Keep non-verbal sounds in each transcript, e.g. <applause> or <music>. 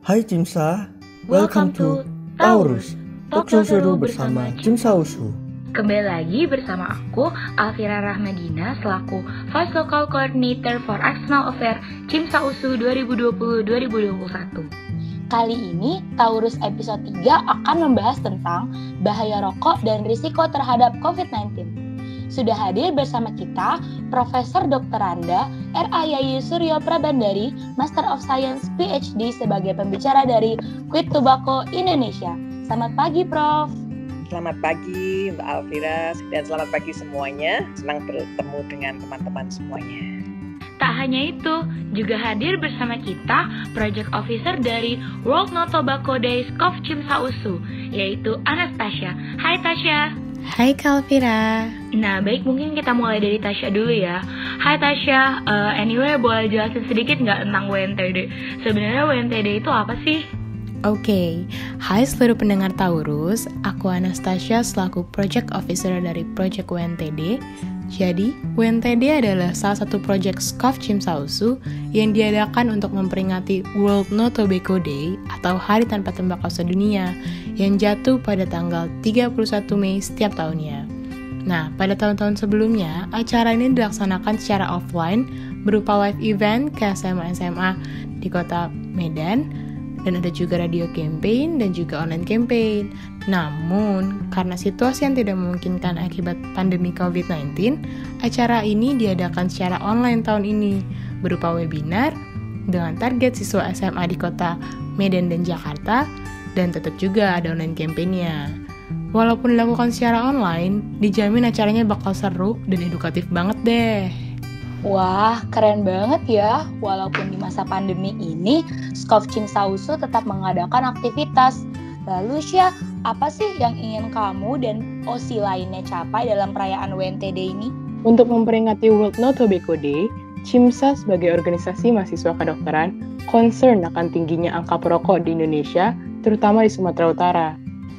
Hai Cimsa, welcome to Taurus, talkshow seru bersama Cimsa Usu. Kembali lagi bersama aku, Alvira Rahmadina, selaku Vice Local Coordinator for External Affairs Cimsa Usu 2020-2021. Kali ini, Taurus episode 3 akan membahas tentang bahaya rokok dan risiko terhadap COVID-19. Sudah hadir bersama kita Profesor Dr. Anda R.A. Yayu Suryo Prabandari, Master of Science PhD sebagai pembicara dari Quit Tobacco Indonesia. Selamat pagi, Prof. Selamat pagi Mbak Alvira dan selamat pagi semuanya. Senang bertemu dengan teman-teman semuanya. Tak hanya itu, juga hadir bersama kita Project Officer dari World No Tobacco Days COF Cimsa Usu, yaitu Anastasia. Hai Tasya. Hai Kalvira. Nah, baik mungkin kita mulai dari Tasya dulu ya. Hai Tasya, uh, anyway boleh jelasin sedikit nggak tentang WNTD? Sebenarnya WNTD itu apa sih? Oke, okay. hai seluruh pendengar Taurus, aku Anastasia selaku Project Officer dari Project WNTD. Jadi, WNTD adalah salah satu project SCOF Cimsausu yang diadakan untuk memperingati World No Tobacco Day atau Hari Tanpa Tembakau Sedunia yang jatuh pada tanggal 31 Mei setiap tahunnya. Nah, pada tahun-tahun sebelumnya, acara ini dilaksanakan secara offline berupa live event ke SMA-SMA di kota Medan, dan ada juga radio campaign dan juga online campaign. Namun, karena situasi yang tidak memungkinkan akibat pandemi COVID-19, acara ini diadakan secara online tahun ini berupa webinar dengan target siswa SMA di kota Medan dan Jakarta dan tetap juga ada online campaignnya. Walaupun dilakukan secara online, dijamin acaranya bakal seru dan edukatif banget deh. Wah, keren banget ya. Walaupun di masa pandemi ini, Skov Sausu tetap mengadakan aktivitas. Lalu Syah, apa sih yang ingin kamu dan OSI lainnya capai dalam perayaan WNTD ini? Untuk memperingati World No Tobacco Day, CIMSA sebagai organisasi mahasiswa kedokteran concern akan tingginya angka perokok di Indonesia, terutama di Sumatera Utara.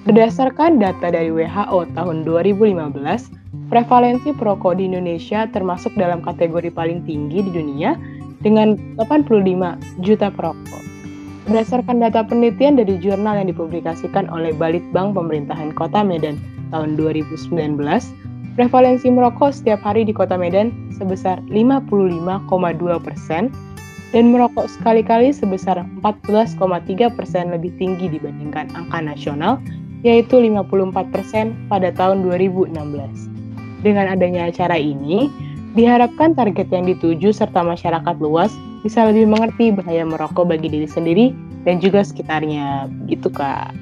Berdasarkan data dari WHO tahun 2015, prevalensi perokok di Indonesia termasuk dalam kategori paling tinggi di dunia dengan 85 juta perokok. Berdasarkan data penelitian dari jurnal yang dipublikasikan oleh Balitbang Pemerintahan Kota Medan tahun 2019, prevalensi merokok setiap hari di Kota Medan sebesar 55,2 persen dan merokok sekali-kali sebesar 14,3 persen lebih tinggi dibandingkan angka nasional, yaitu 54 persen pada tahun 2016. Dengan adanya acara ini, diharapkan target yang dituju serta masyarakat luas bisa lebih mengerti bahaya merokok bagi diri sendiri dan juga sekitarnya. Gitu, Kak.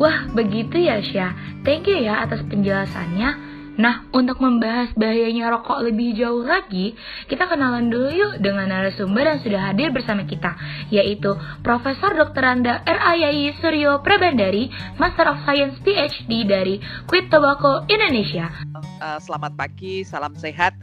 Wah, begitu ya, Syah. Thank you ya atas penjelasannya. Nah, untuk membahas bahayanya rokok lebih jauh lagi, kita kenalan dulu yuk dengan narasumber yang sudah hadir bersama kita, yaitu Profesor Dr. Anda R.A.Y. Suryo Prabandari, Master of Science PhD dari Quit Tobacco Indonesia. Uh, selamat pagi, salam sehat.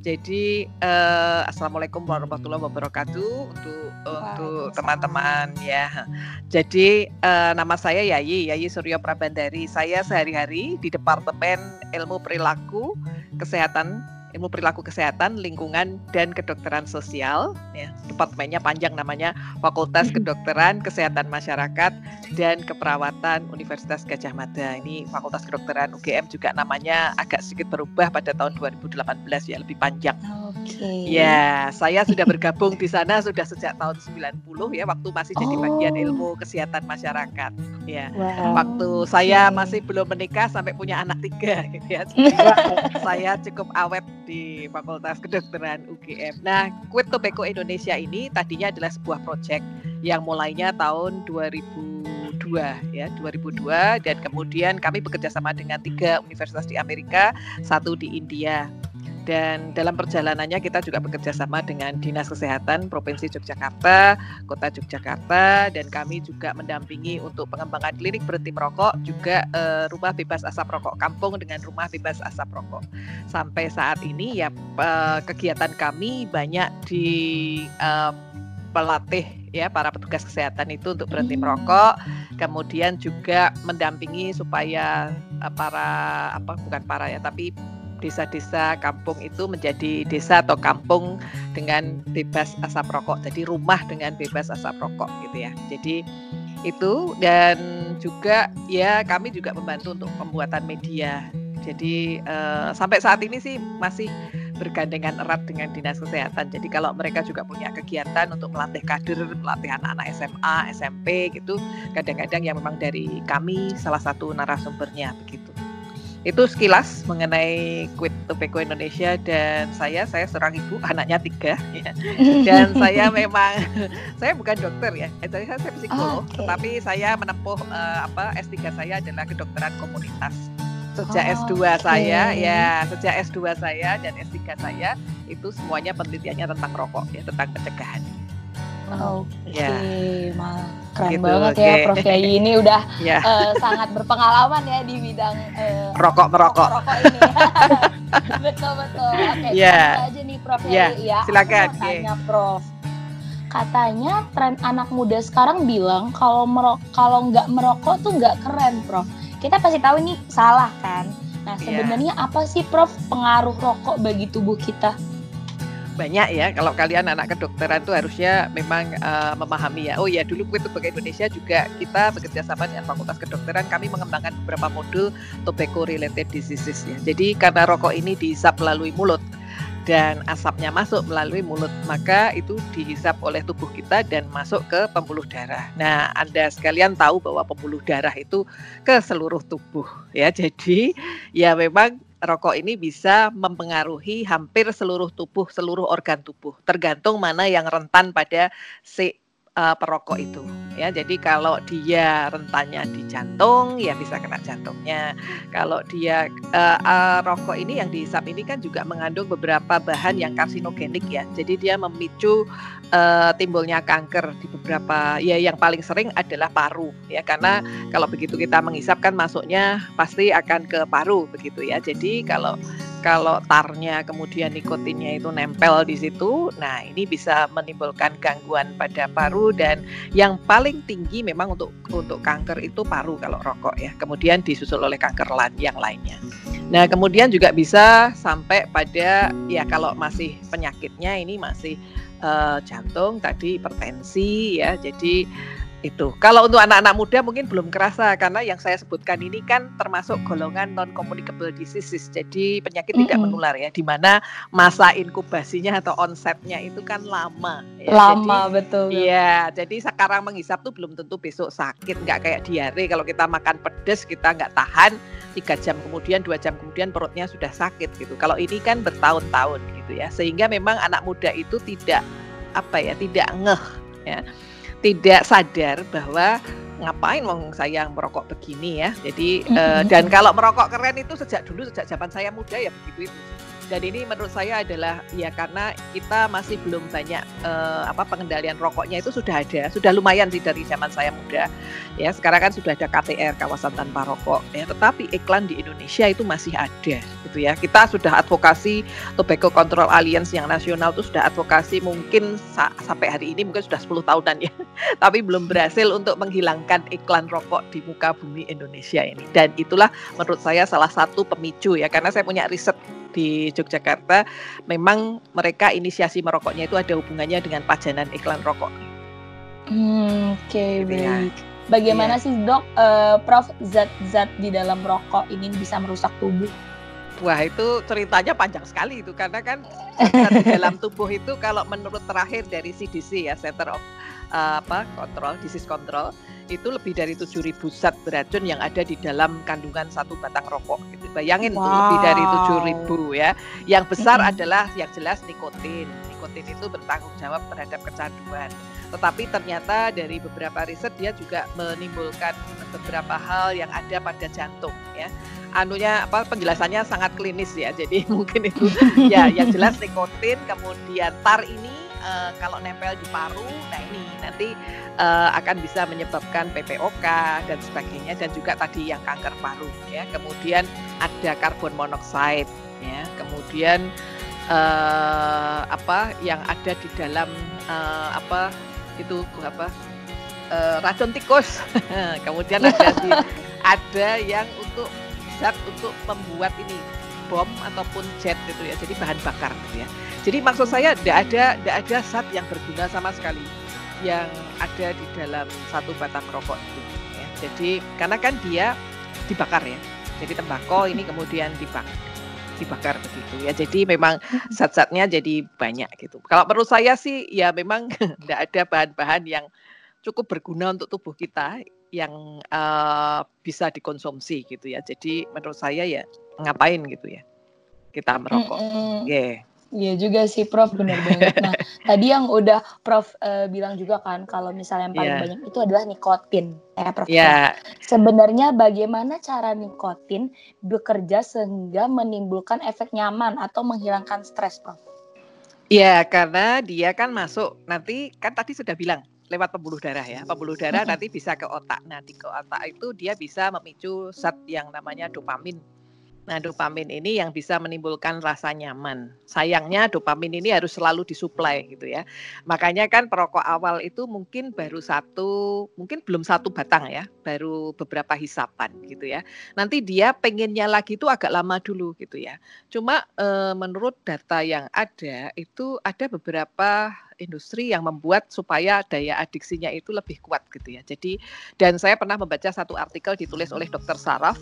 Jadi uh, assalamualaikum warahmatullahi wabarakatuh untuk untuk teman-teman ya. Jadi uh, nama saya Yayi Yayi Suryo Prabandari. Saya sehari-hari di Departemen Ilmu Perilaku Kesehatan ilmu perilaku kesehatan, lingkungan, dan kedokteran sosial. Ya, departemennya panjang namanya Fakultas Kedokteran, Kesehatan Masyarakat, dan Keperawatan Universitas Gajah Mada. Ini Fakultas Kedokteran UGM juga namanya agak sedikit berubah pada tahun 2018 ya, lebih panjang. Oke. Okay. Ya, saya sudah bergabung di sana sudah sejak tahun 90 ya, waktu masih jadi oh. bagian ilmu kesehatan masyarakat. Ya, wow. waktu saya masih belum menikah sampai punya anak tiga <laughs> gitu ya. <laughs> saya cukup awet di Fakultas Kedokteran UGM. Nah, Quit Tobacco Indonesia ini tadinya adalah sebuah proyek yang mulainya tahun 2002 ya 2002 dan kemudian kami bekerja sama dengan tiga universitas di Amerika, satu di India dan dalam perjalanannya kita juga bekerja sama dengan Dinas Kesehatan Provinsi Yogyakarta, Kota Yogyakarta, dan kami juga mendampingi untuk pengembangan klinik berhenti merokok, juga uh, rumah bebas asap rokok kampung dengan rumah bebas asap rokok. Sampai saat ini ya uh, kegiatan kami banyak di uh, pelatih ya para petugas kesehatan itu untuk berhenti merokok, kemudian juga mendampingi supaya uh, para apa bukan para ya tapi desa-desa kampung itu menjadi desa atau kampung dengan bebas asap rokok. Jadi rumah dengan bebas asap rokok gitu ya. Jadi itu dan juga ya kami juga membantu untuk pembuatan media. Jadi uh, sampai saat ini sih masih bergandengan erat dengan dinas kesehatan. Jadi kalau mereka juga punya kegiatan untuk melatih kader, melatih anak-anak SMA, SMP gitu, kadang-kadang yang memang dari kami salah satu narasumbernya begitu. Itu sekilas mengenai Quit Tobacco Indonesia dan saya, saya seorang ibu, anaknya tiga, ya. <laughs> dan saya memang <laughs> saya bukan dokter ya, jadi saya psikolog, okay. tetapi saya menempuh uh, apa S3 saya adalah kedokteran komunitas sejak oh, S2 okay. saya ya sejak S2 saya dan S3 saya itu semuanya penelitiannya tentang rokok ya tentang pencegahan. Oke, okay. ya. keren gitu, banget okay. ya Prof Yayi ini udah yeah. Ya. uh, sangat berpengalaman ya di bidang uh, rokok merokok. Rokok ini. <laughs> betul betul. Oke, okay, yeah. aja nih Prof yeah. Yayi ya. Silakan. Aku tanya Prof. Katanya tren anak muda sekarang bilang kalau merok kalau nggak merokok tuh nggak keren, Prof kita pasti tahu ini salah kan. Nah iya. sebenarnya yeah. apa sih Prof pengaruh rokok bagi tubuh kita? Banyak ya kalau kalian anak kedokteran tuh harusnya memang uh, memahami ya oh ya dulu itu Tobacco Indonesia juga kita bekerja sama dengan Fakultas Kedokteran kami mengembangkan beberapa modul tobacco related diseases ya jadi karena rokok ini dihisap melalui mulut dan asapnya masuk melalui mulut, maka itu dihisap oleh tubuh kita dan masuk ke pembuluh darah. Nah, Anda sekalian tahu bahwa pembuluh darah itu ke seluruh tubuh ya. Jadi, ya memang rokok ini bisa mempengaruhi hampir seluruh tubuh, seluruh organ tubuh, tergantung mana yang rentan pada si uh, perokok itu. Ya jadi kalau dia rentannya di jantung ya bisa kena jantungnya. Kalau dia uh, uh, rokok ini yang dihisap ini kan juga mengandung beberapa bahan yang karsinogenik ya. Jadi dia memicu uh, timbulnya kanker di beberapa ya yang paling sering adalah paru ya. Karena kalau begitu kita menghisap kan masuknya pasti akan ke paru begitu ya. Jadi kalau kalau tarnya kemudian nikotinnya itu nempel di situ, nah ini bisa menimbulkan gangguan pada paru dan yang paling tinggi memang untuk untuk kanker itu paru kalau rokok ya. Kemudian disusul oleh kanker lain yang lainnya. Nah, kemudian juga bisa sampai pada ya kalau masih penyakitnya ini masih uh, jantung tadi hipertensi ya. Jadi itu. Kalau untuk anak-anak muda mungkin belum kerasa karena yang saya sebutkan ini kan termasuk golongan non communicable diseases. Jadi penyakit mm -hmm. tidak menular ya di mana masa inkubasinya atau onsetnya itu kan lama ya. Lama jadi, betul. Iya, jadi sekarang menghisap tuh belum tentu besok sakit, nggak kayak diare kalau kita makan pedas kita nggak tahan tiga jam kemudian dua jam kemudian perutnya sudah sakit gitu. Kalau ini kan bertahun-tahun gitu ya. Sehingga memang anak muda itu tidak apa ya, tidak ngeh ya tidak sadar bahwa ngapain wong saya merokok begini ya. Jadi mm -hmm. uh, dan kalau merokok keren itu sejak dulu sejak zaman saya muda ya begitu itu. Dan ini menurut saya adalah ya karena kita masih belum banyak uh, apa pengendalian rokoknya itu sudah ada, sudah lumayan sih dari zaman saya muda. Ya, sekarang kan sudah ada KTR kawasan tanpa rokok ya, tetapi iklan di Indonesia itu masih ada gitu ya. Kita sudah advokasi Tobacco Control Alliance yang nasional itu sudah advokasi mungkin sa sampai hari ini mungkin sudah 10 tahunan ya. <laughs> tapi belum berhasil untuk menghilangkan iklan rokok di muka bumi Indonesia ini. Dan itulah menurut saya salah satu pemicu ya karena saya punya riset di Yogyakarta memang mereka inisiasi merokoknya itu ada hubungannya dengan pajanan iklan rokok. Hmm, Oke okay, gitu ya. baik. Bagaimana ya. sih dok, uh, Prof zat-zat di dalam rokok ini bisa merusak tubuh? Wah itu ceritanya panjang sekali itu karena kan di dalam tubuh itu kalau menurut terakhir dari CDC ya Center of uh, apa Control Disease Control itu lebih dari 7.000 zat beracun yang ada di dalam kandungan satu batang rokok gitu. Bayangin wow. tuh lebih dari 7.000 ya. Yang besar mm -hmm. adalah yang jelas nikotin. Nikotin itu bertanggung jawab terhadap kecanduan. Tetapi ternyata dari beberapa riset dia juga menimbulkan beberapa hal yang ada pada jantung ya. Anunya apa penjelasannya sangat klinis ya. Jadi <laughs> mungkin itu ya yang jelas nikotin kemudian tar ini uh, kalau nempel di paru, nah ini nanti uh, akan bisa menyebabkan PPOK dan sebagainya dan juga tadi yang kanker paru ya. Kemudian ada karbon monoksida ya. Kemudian uh, apa yang ada di dalam uh, apa itu apa uh, racun tikus. <laughs> Kemudian ada di, <laughs> ada yang untuk zat untuk membuat ini bom ataupun jet gitu ya. Jadi bahan bakar gitu ya. Jadi maksud saya tidak ada tidak ada zat yang berguna sama sekali yang ada di dalam satu batang rokok itu. Ya. Jadi karena kan dia dibakar ya. Jadi tembakau ini kemudian dibakar dibakar begitu ya. Jadi memang zat-zatnya jadi banyak gitu. Kalau menurut saya sih ya memang <laughs> tidak ada bahan-bahan yang cukup berguna untuk tubuh kita yang uh, bisa dikonsumsi gitu ya. Jadi menurut saya ya ngapain gitu ya kita merokok. Mm -hmm. Yeah. Iya juga sih Prof, benar banget. Nah, <laughs> tadi yang udah Prof uh, bilang juga kan kalau misalnya yang paling yeah. banyak itu adalah nikotin, ya Prof. Yeah. Ya. Sebenarnya bagaimana cara nikotin bekerja sehingga menimbulkan efek nyaman atau menghilangkan stres, Prof? Iya, karena dia kan masuk nanti kan tadi sudah bilang lewat pembuluh darah ya. Pembuluh darah nanti bisa ke otak. Nah, di ke otak itu dia bisa memicu zat yang namanya dopamin Nah, dopamin ini yang bisa menimbulkan rasa nyaman. Sayangnya dopamin ini harus selalu disuplai gitu ya. Makanya kan perokok awal itu mungkin baru satu, mungkin belum satu batang ya, baru beberapa hisapan gitu ya. Nanti dia pengennya lagi itu agak lama dulu gitu ya. Cuma e, menurut data yang ada itu ada beberapa industri yang membuat supaya daya adiksinya itu lebih kuat gitu ya. Jadi dan saya pernah membaca satu artikel ditulis oleh Dr. Saraf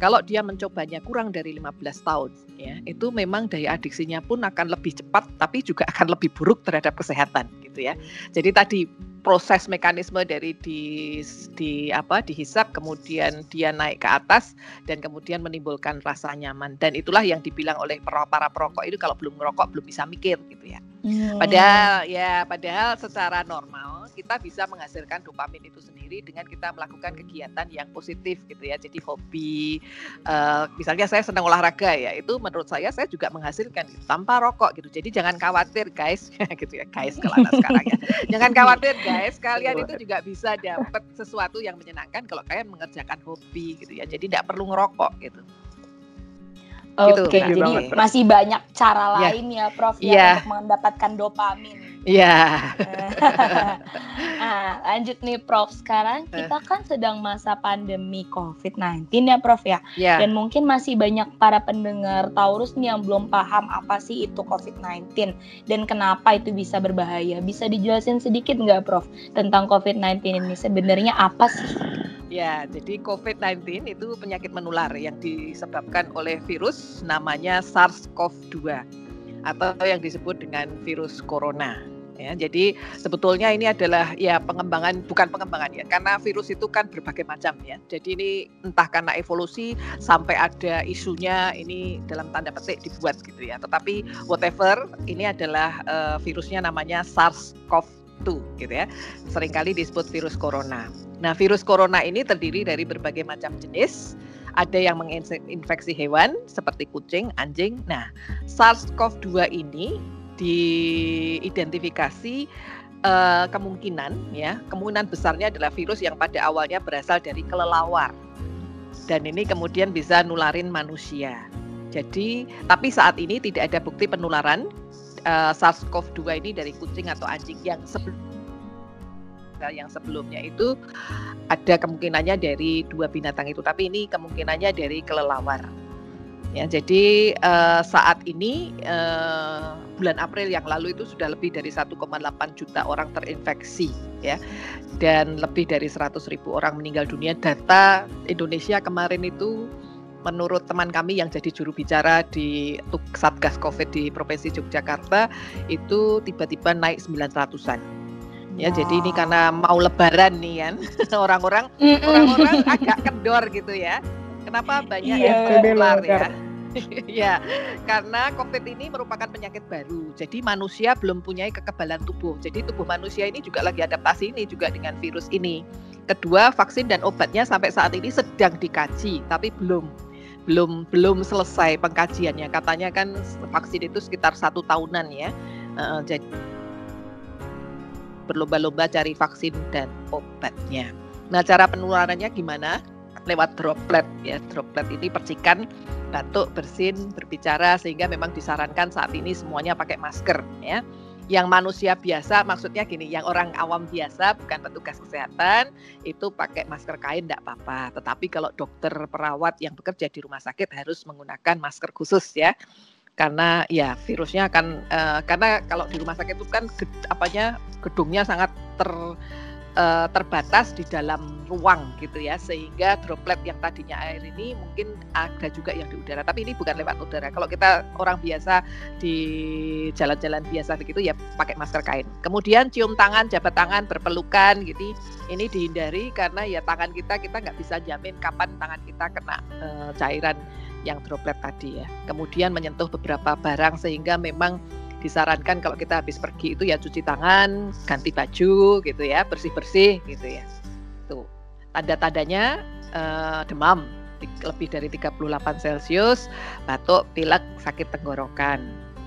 kalau dia mencobanya kurang dari 15 tahun ya, itu memang daya adiksinya pun akan lebih cepat tapi juga akan lebih buruk terhadap kesehatan gitu ya. Jadi tadi proses mekanisme dari di di apa dihisap kemudian dia naik ke atas dan kemudian menimbulkan rasa nyaman dan itulah yang dibilang oleh para perokok itu kalau belum merokok belum bisa mikir gitu ya. Hmm. Padahal ya padahal secara normal kita bisa menghasilkan dopamin itu sendiri dengan kita melakukan kegiatan yang positif gitu ya. Jadi hobi uh, misalnya saya senang olahraga ya, itu menurut saya saya juga menghasilkan gitu, tanpa rokok gitu. Jadi jangan khawatir guys <laughs> gitu ya guys kalau anak sekarang ya. Jangan khawatir guys, kalian itu juga bisa dapat sesuatu yang menyenangkan kalau kalian mengerjakan hobi gitu ya. Jadi tidak perlu ngerokok gitu. Gitu, Oke, okay, jadi banget, masih banyak cara yeah. lain ya, Prof, ya yeah. untuk mendapatkan dopamin. Iya. Yeah. <laughs> nah, lanjut nih, Prof. Sekarang eh. kita kan sedang masa pandemi COVID-19 ya, Prof ya. Yeah. Dan mungkin masih banyak para pendengar Taurus nih yang belum paham apa sih itu COVID-19 dan kenapa itu bisa berbahaya. Bisa dijelasin sedikit nggak, Prof, tentang COVID-19 ini sebenarnya apa sih? Ya, jadi COVID-19 itu penyakit menular yang disebabkan oleh virus namanya SARS-CoV-2 atau yang disebut dengan virus corona. Ya, jadi sebetulnya ini adalah ya pengembangan bukan pengembangan ya karena virus itu kan berbagai macam ya. Jadi ini entah karena evolusi sampai ada isunya ini dalam tanda petik dibuat gitu ya. Tetapi whatever ini adalah uh, virusnya namanya SARS-CoV-2 gitu ya. Seringkali disebut virus corona. Nah, virus corona ini terdiri dari berbagai macam jenis. Ada yang menginfeksi hewan seperti kucing, anjing. Nah, SARS-CoV-2 ini diidentifikasi uh, kemungkinan ya, kemungkinan besarnya adalah virus yang pada awalnya berasal dari kelelawar. Dan ini kemudian bisa nularin manusia. Jadi, tapi saat ini tidak ada bukti penularan uh, SARS-CoV-2 ini dari kucing atau anjing yang sebelum yang sebelumnya itu ada kemungkinannya dari dua binatang itu, tapi ini kemungkinannya dari kelelawar. Ya, jadi uh, saat ini uh, bulan April yang lalu itu sudah lebih dari 1,8 juta orang terinfeksi, ya, dan lebih dari 100 ribu orang meninggal dunia. Data Indonesia kemarin itu menurut teman kami yang jadi juru bicara di Satgas Covid di Provinsi Yogyakarta itu tiba-tiba naik 900-an ya jadi ini karena mau lebaran nih kan? <laughs> Orang-orang orang-orang agak kendor gitu ya. Kenapa banyak yeah, yang tertular ya? <laughs> Ya karena COVID ini merupakan penyakit baru. Jadi manusia belum punya kekebalan tubuh. Jadi tubuh manusia ini juga lagi adaptasi ini juga dengan virus ini. Kedua vaksin dan obatnya sampai saat ini sedang dikaji tapi belum. Belum belum selesai pengkajiannya. Katanya kan vaksin itu sekitar satu tahunan ya. Uh, jadi berlomba-lomba cari vaksin dan obatnya. Nah, cara penularannya gimana? Lewat droplet ya. Droplet ini percikan batuk, bersin, berbicara sehingga memang disarankan saat ini semuanya pakai masker ya. yang manusia biasa maksudnya gini yang orang awam biasa bukan petugas kesehatan itu pakai masker kain tidak apa-apa tetapi kalau dokter perawat yang bekerja di rumah sakit harus menggunakan masker khusus ya karena ya virusnya akan uh, karena kalau di rumah sakit itu kan ged, apanya gedungnya sangat ter uh, terbatas di dalam ruang gitu ya. Sehingga droplet yang tadinya air ini mungkin ada juga yang di udara. Tapi ini bukan lewat udara. Kalau kita orang biasa di jalan-jalan biasa begitu ya pakai masker kain. Kemudian cium tangan jabat tangan berpelukan gitu. Ini dihindari karena ya tangan kita kita nggak bisa jamin kapan tangan kita kena uh, cairan yang droplet tadi ya kemudian menyentuh beberapa barang sehingga memang disarankan kalau kita habis pergi itu ya cuci tangan, ganti baju gitu ya, bersih-bersih gitu ya. Tuh. Tanda-tandanya uh, demam lebih dari 38 Celcius, batuk, pilek, sakit tenggorokan.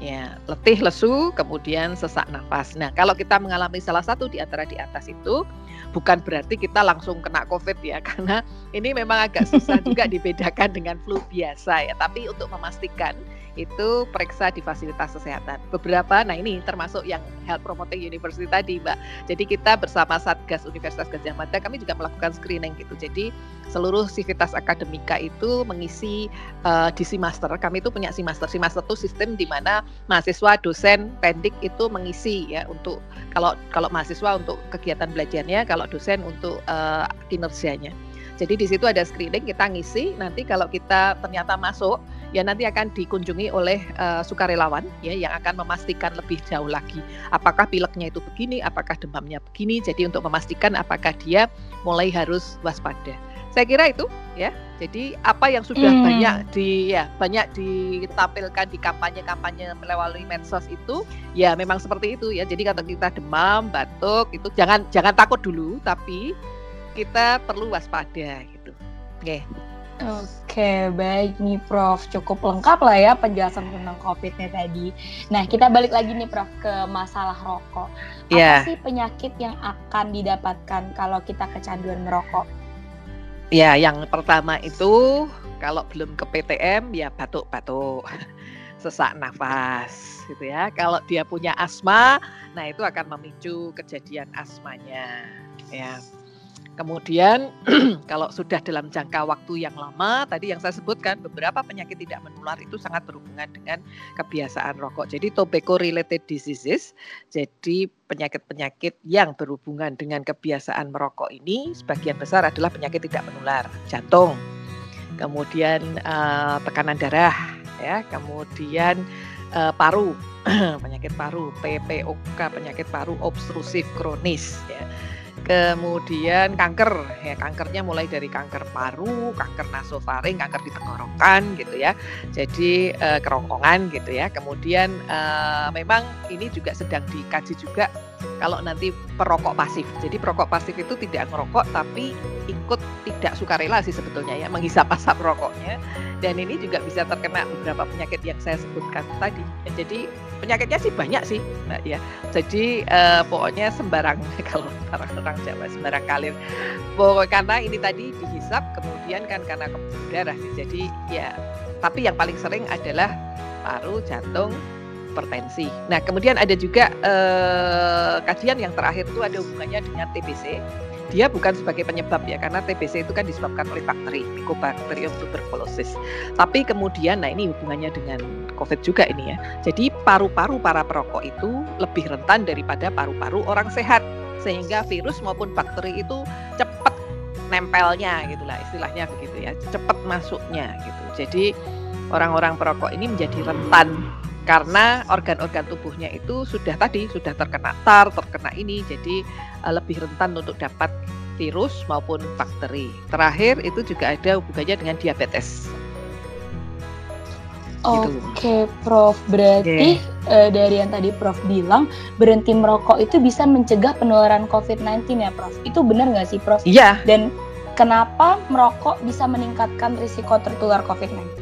Ya, letih, lesu, kemudian sesak nafas. Nah, kalau kita mengalami salah satu di antara di atas itu, bukan berarti kita langsung kena COVID ya, <laughs> karena ini memang agak susah juga <laughs> dibedakan dengan flu biasa ya. Tapi untuk memastikan itu periksa di fasilitas kesehatan. Beberapa, nah ini termasuk yang Health Promoting University tadi, Mbak. Jadi kita bersama Satgas Universitas Gajah Mada, kami juga melakukan screening gitu. Jadi seluruh sivitas akademika itu mengisi uh, di Simaster. Kami itu punya Simaster. Simaster itu sistem di mana mahasiswa, dosen, pendik itu mengisi ya untuk kalau kalau mahasiswa untuk kegiatan belajarnya, kalau dosen untuk uh, kinerjanya. Jadi di situ ada screening kita ngisi nanti kalau kita ternyata masuk ya nanti akan dikunjungi oleh uh, sukarelawan ya yang akan memastikan lebih jauh lagi apakah pileknya itu begini, apakah demamnya begini. Jadi untuk memastikan apakah dia mulai harus waspada. Saya kira itu ya. Jadi apa yang sudah hmm. banyak di ya banyak ditampilkan di kampanye-kampanye melalui medsos itu ya memang seperti itu ya. Jadi kalau kita demam, batuk itu jangan jangan takut dulu tapi kita perlu waspada gitu. Oke. Okay. Oke, baik nih Prof. Cukup lengkap lah ya penjelasan tentang COVID-nya tadi. Nah, kita balik lagi nih Prof ke masalah rokok. Apa yeah. sih penyakit yang akan didapatkan kalau kita kecanduan merokok? Ya, yang pertama itu kalau belum ke PTM ya batuk-batuk, <laughs> sesak nafas gitu ya. Kalau dia punya asma, nah itu akan memicu kejadian asmanya ya. Kemudian <clears throat> kalau sudah dalam jangka waktu yang lama, tadi yang saya sebutkan beberapa penyakit tidak menular itu sangat berhubungan dengan kebiasaan rokok. Jadi tobacco related diseases, jadi penyakit-penyakit yang berhubungan dengan kebiasaan merokok ini sebagian besar adalah penyakit tidak menular, jantung, kemudian uh, tekanan darah, ya, kemudian uh, paru, <clears throat> penyakit paru, PPOK, penyakit paru obstrusif kronis, ya kemudian kanker ya kankernya mulai dari kanker paru, kanker nasofaring, kanker di tenggorokan gitu ya. Jadi e, kerongkongan gitu ya. Kemudian e, memang ini juga sedang dikaji juga kalau nanti perokok pasif. Jadi perokok pasif itu tidak merokok tapi ikut tidak sukarela sih sebetulnya ya menghisap asap rokoknya dan ini juga bisa terkena beberapa penyakit yang saya sebutkan tadi. Jadi penyakitnya sih banyak sih, Mbak ya. Jadi uh, pokoknya sembarang <laughs> kalau orang-orang Jawa sembarang kalir. Pokoknya karena ini tadi dihisap kemudian kan karena pembuluh darah. Jadi ya tapi yang paling sering adalah paru, jantung, hipertensi. Nah, kemudian ada juga uh, kajian yang terakhir itu ada hubungannya dengan TBC dia bukan sebagai penyebab ya karena TBC itu kan disebabkan oleh bakteri Mycobacterium tuberculosis. Tapi kemudian nah ini hubungannya dengan COVID juga ini ya. Jadi paru-paru para perokok itu lebih rentan daripada paru-paru orang sehat sehingga virus maupun bakteri itu cepat nempelnya gitulah istilahnya begitu ya cepat masuknya gitu jadi orang-orang perokok ini menjadi rentan karena organ-organ tubuhnya itu sudah tadi sudah terkena tar, terkena ini, jadi uh, lebih rentan untuk dapat virus maupun bakteri. Terakhir itu juga ada hubungannya dengan diabetes. Gitu. Oke, okay, Prof. Berarti yeah. uh, dari yang tadi Prof bilang berhenti merokok itu bisa mencegah penularan COVID-19 ya, Prof? Itu benar nggak sih, Prof? Iya. Yeah. Dan kenapa merokok bisa meningkatkan risiko tertular COVID-19?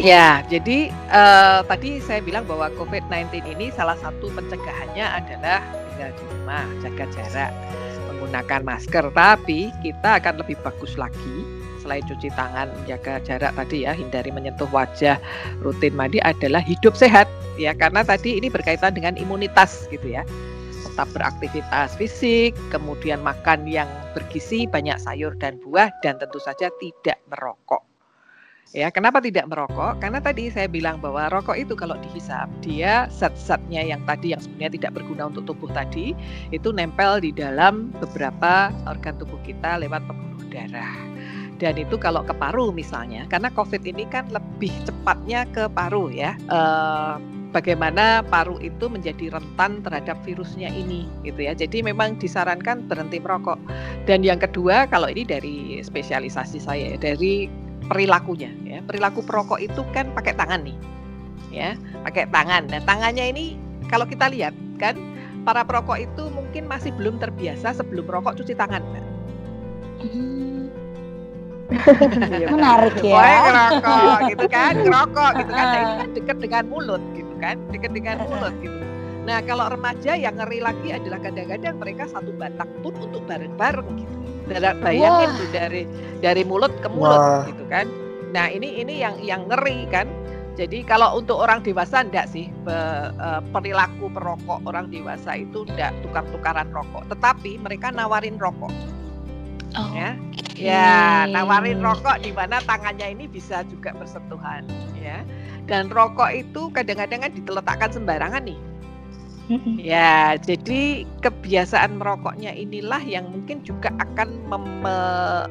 Ya, jadi uh, tadi saya bilang bahwa COVID-19 ini salah satu pencegahannya adalah tinggal di rumah, jaga jarak, menggunakan masker. Tapi kita akan lebih bagus lagi selain cuci tangan, jaga jarak tadi ya, hindari menyentuh wajah, rutin mandi adalah hidup sehat ya karena tadi ini berkaitan dengan imunitas gitu ya. Tetap beraktivitas fisik, kemudian makan yang bergizi, banyak sayur dan buah dan tentu saja tidak merokok. Ya, kenapa tidak merokok? Karena tadi saya bilang bahwa rokok itu kalau dihisap, dia zat-zatnya yang tadi yang sebenarnya tidak berguna untuk tubuh tadi, itu nempel di dalam beberapa organ tubuh kita lewat pembuluh darah. Dan itu kalau ke paru misalnya, karena COVID ini kan lebih cepatnya ke paru ya. Uh, bagaimana paru itu menjadi rentan terhadap virusnya ini gitu ya. Jadi memang disarankan berhenti merokok. Dan yang kedua kalau ini dari spesialisasi saya dari perilakunya ya. Perilaku perokok itu kan pakai tangan nih. Ya, pakai tangan. Nah, tangannya ini kalau kita lihat kan para perokok itu mungkin masih belum terbiasa sebelum merokok cuci tangan, Mbak. Menarik ya. Pokoknya ngerokok gitu kan, ngerokok gitu kan. Nah, ini kan dekat dengan mulut gitu kan, dekat dengan mulut gitu. Nah, kalau remaja yang ngeri lagi adalah kadang-kadang mereka satu batang pun untuk bareng-bareng gitu bayangin tuh dari dari mulut ke mulut Wah. gitu kan. Nah ini ini yang yang ngeri kan. Jadi kalau untuk orang dewasa enggak sih e, perilaku perokok orang dewasa itu enggak tukar-tukaran rokok. Tetapi mereka nawarin rokok. Oh, ya. Okay. ya nawarin rokok di mana tangannya ini bisa juga bersentuhan ya. Dan rokok itu kadang-kadang kan diletakkan sembarangan nih <laughs> Ya, jadi kebiasaan merokoknya inilah yang mungkin juga akan mem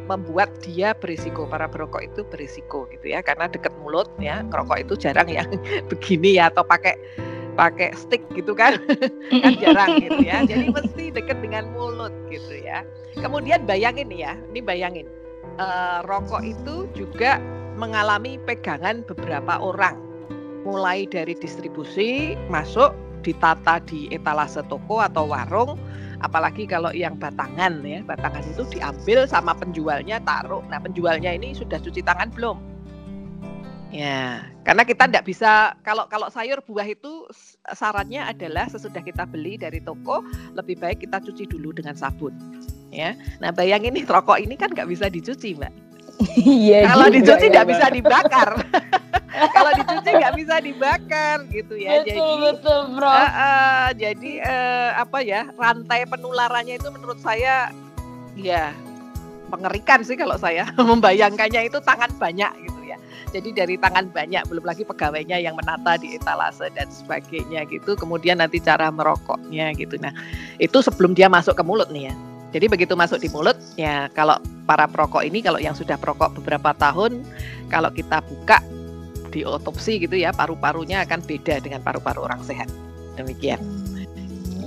membuat dia berisiko para perokok itu berisiko gitu ya, karena dekat mulut ya, ngerokok itu jarang yang <laughs> begini ya atau pakai pakai stick gitu kan, <laughs> kan jarang gitu ya. Jadi mesti dekat dengan mulut gitu ya. Kemudian bayangin ya, ini bayangin uh, rokok itu juga mengalami pegangan beberapa orang, mulai dari distribusi masuk ditata di etalase toko atau warung apalagi kalau yang batangan ya batangan itu diambil sama penjualnya taruh. Nah penjualnya ini sudah cuci tangan belum? Ya karena kita tidak bisa kalau kalau sayur buah itu syaratnya adalah sesudah kita beli dari toko lebih baik kita cuci dulu dengan sabun ya. Nah bayangin nih rokok ini kan nggak bisa dicuci mbak Iya. Kalau dicuci nggak ya, bisa dibakar. <laughs> kalau dicuci nggak bisa dibakar gitu ya. Betul jadi, betul bro. Uh, uh, jadi uh, apa ya rantai penularannya itu menurut saya ya mengerikan sih kalau saya <laughs> membayangkannya itu tangan banyak gitu ya. Jadi dari tangan banyak belum lagi pegawainya yang menata di etalase dan sebagainya gitu. Kemudian nanti cara merokoknya gitu. Nah itu sebelum dia masuk ke mulut nih ya. Jadi begitu masuk di mulut, ya kalau para perokok ini, kalau yang sudah perokok beberapa tahun, kalau kita buka di otopsi gitu ya, paru-parunya akan beda dengan paru-paru orang sehat. Demikian.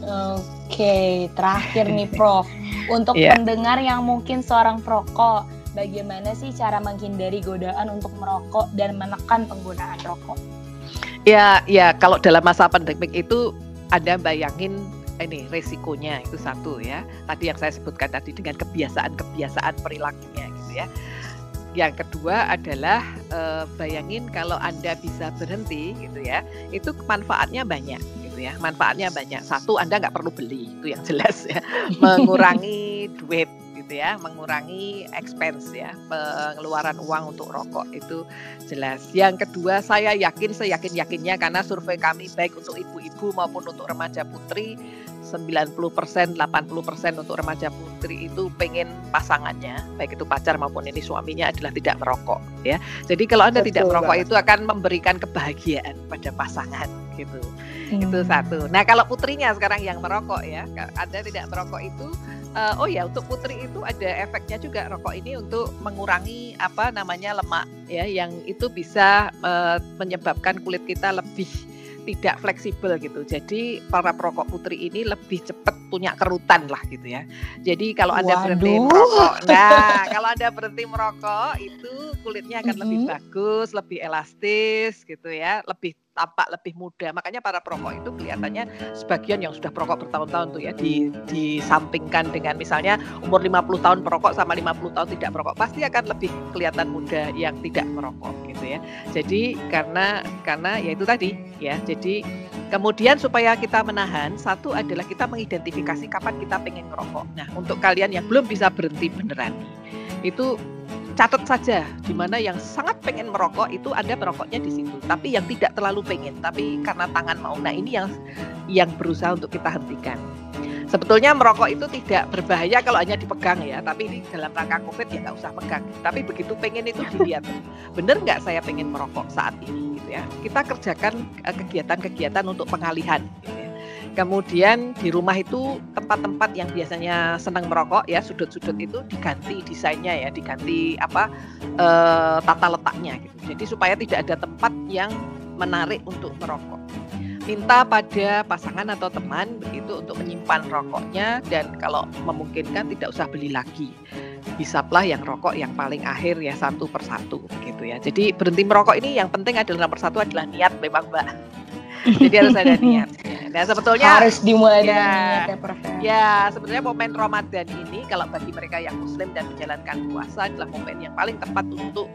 Oke, terakhir nih <laughs> Prof. Untuk yeah. pendengar yang mungkin seorang perokok, bagaimana sih cara menghindari godaan untuk merokok dan menekan penggunaan rokok? Ya, ya kalau dalam masa pandemik itu Anda bayangin ini resikonya itu satu ya. Tadi yang saya sebutkan tadi dengan kebiasaan-kebiasaan perilakunya gitu ya. Yang kedua adalah e, bayangin kalau Anda bisa berhenti gitu ya, itu manfaatnya banyak gitu ya. Manfaatnya banyak. Satu Anda nggak perlu beli, itu yang jelas ya. <laughs> Mengurangi duit gitu ya, mengurangi expense ya, pengeluaran uang untuk rokok itu jelas. Yang kedua saya yakin seyakin yakinnya karena survei kami baik untuk ibu-ibu maupun untuk remaja putri 90% 80% untuk remaja putri itu pengen pasangannya baik itu pacar maupun ini suaminya adalah tidak merokok ya jadi kalau anda Betul tidak merokok banget. itu akan memberikan kebahagiaan pada pasangan gitu hmm. itu satu nah kalau putrinya sekarang yang merokok ya anda tidak merokok itu uh, oh ya untuk putri itu ada efeknya juga rokok ini untuk mengurangi apa namanya lemak ya yang itu bisa uh, menyebabkan kulit kita lebih tidak fleksibel gitu. Jadi para perokok putri ini lebih cepat punya kerutan lah gitu ya. Jadi kalau Anda Waduh. berhenti merokok, nah kalau Anda berhenti merokok itu kulitnya akan mm -hmm. lebih bagus, lebih elastis gitu ya, lebih tampak lebih muda. Makanya para perokok itu kelihatannya sebagian yang sudah perokok bertahun-tahun tuh ya di disampingkan dengan misalnya umur 50 tahun perokok sama 50 tahun tidak perokok pasti akan lebih kelihatan muda yang tidak merokok gitu ya. Jadi karena karena ya itu tadi ya. Jadi kemudian supaya kita menahan satu adalah kita mengidentifikasi kapan kita pengen merokok. Nah, untuk kalian yang belum bisa berhenti beneran itu catat saja di mana yang sangat pengen merokok itu Anda merokoknya di situ. Tapi yang tidak terlalu pengen, tapi karena tangan mau. Nah, ini yang yang berusaha untuk kita hentikan. Sebetulnya merokok itu tidak berbahaya kalau hanya dipegang ya, tapi ini dalam rangka COVID ya nggak usah pegang. Tapi begitu pengen itu dilihat, bener nggak saya pengen merokok saat ini gitu ya. Kita kerjakan eh, kegiatan-kegiatan untuk pengalihan. Gitu ya. Kemudian di rumah itu tempat-tempat yang biasanya senang merokok ya sudut-sudut itu diganti desainnya ya, diganti apa e, tata letaknya gitu. Jadi supaya tidak ada tempat yang menarik untuk merokok. Minta pada pasangan atau teman begitu untuk menyimpan rokoknya dan kalau memungkinkan tidak usah beli lagi. Bisaplah yang rokok yang paling akhir ya satu persatu begitu ya. Jadi berhenti merokok ini yang penting adalah nomor satu adalah niat memang mbak jadi harus ada niat Nah sebetulnya harus dimulai ya, dengan niat ya Prof. Ya. ya sebetulnya momen Ramadan ini kalau bagi mereka yang Muslim dan menjalankan puasa adalah momen yang paling tepat untuk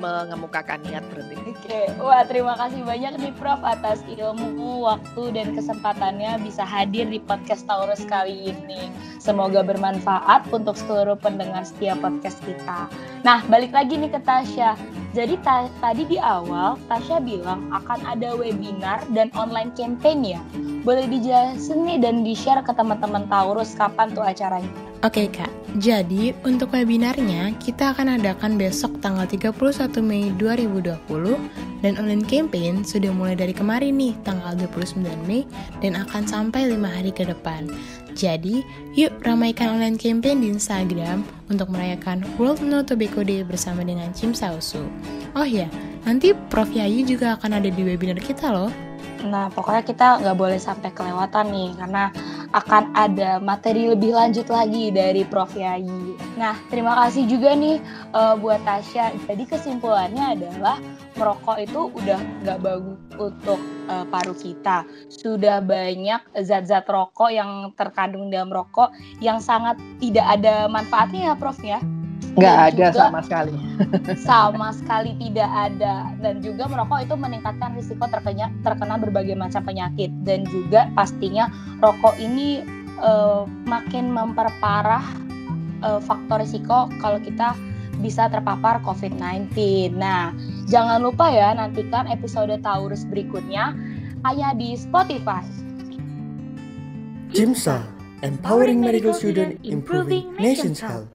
mengemukakan niat berhenti. Oke, wah terima kasih banyak nih Prof atas ilmu, waktu dan kesempatannya bisa hadir di podcast Taurus kali ini. Semoga bermanfaat untuk seluruh pendengar setiap podcast kita. Nah, balik lagi nih ke Tasya. Jadi ta tadi di awal Tasya bilang akan ada webinar dan online campaign ya. Boleh dijelasin nih dan di-share ke teman-teman Taurus kapan tuh acaranya? Oke Kak, jadi untuk webinarnya kita akan adakan besok tanggal 31 Mei 2020 dan online campaign sudah mulai dari kemarin nih tanggal 29 Mei dan akan sampai 5 hari ke depan. Jadi, yuk ramaikan online campaign di Instagram untuk merayakan World No Tobacco Day bersama dengan Cim Sausu. Oh ya, nanti Prof Yayu juga akan ada di webinar kita loh. Nah, pokoknya kita nggak boleh sampai kelewatan nih, karena akan ada materi lebih lanjut lagi dari Prof. Yayi. Nah, terima kasih juga nih uh, buat Tasya. Jadi kesimpulannya adalah merokok itu udah nggak bagus untuk uh, paru kita. Sudah banyak zat-zat rokok yang terkandung dalam rokok yang sangat tidak ada manfaatnya ya, Prof. ya. Nggak ada sama sekali. <laughs> sama sekali tidak ada. Dan juga merokok itu meningkatkan risiko terkena, terkena berbagai macam penyakit. Dan juga pastinya rokok ini uh, makin memperparah uh, faktor risiko kalau kita bisa terpapar COVID-19. Nah, jangan lupa ya nantikan episode Taurus berikutnya hanya di Spotify. Jimsa, empowering medical student, improving nation's health.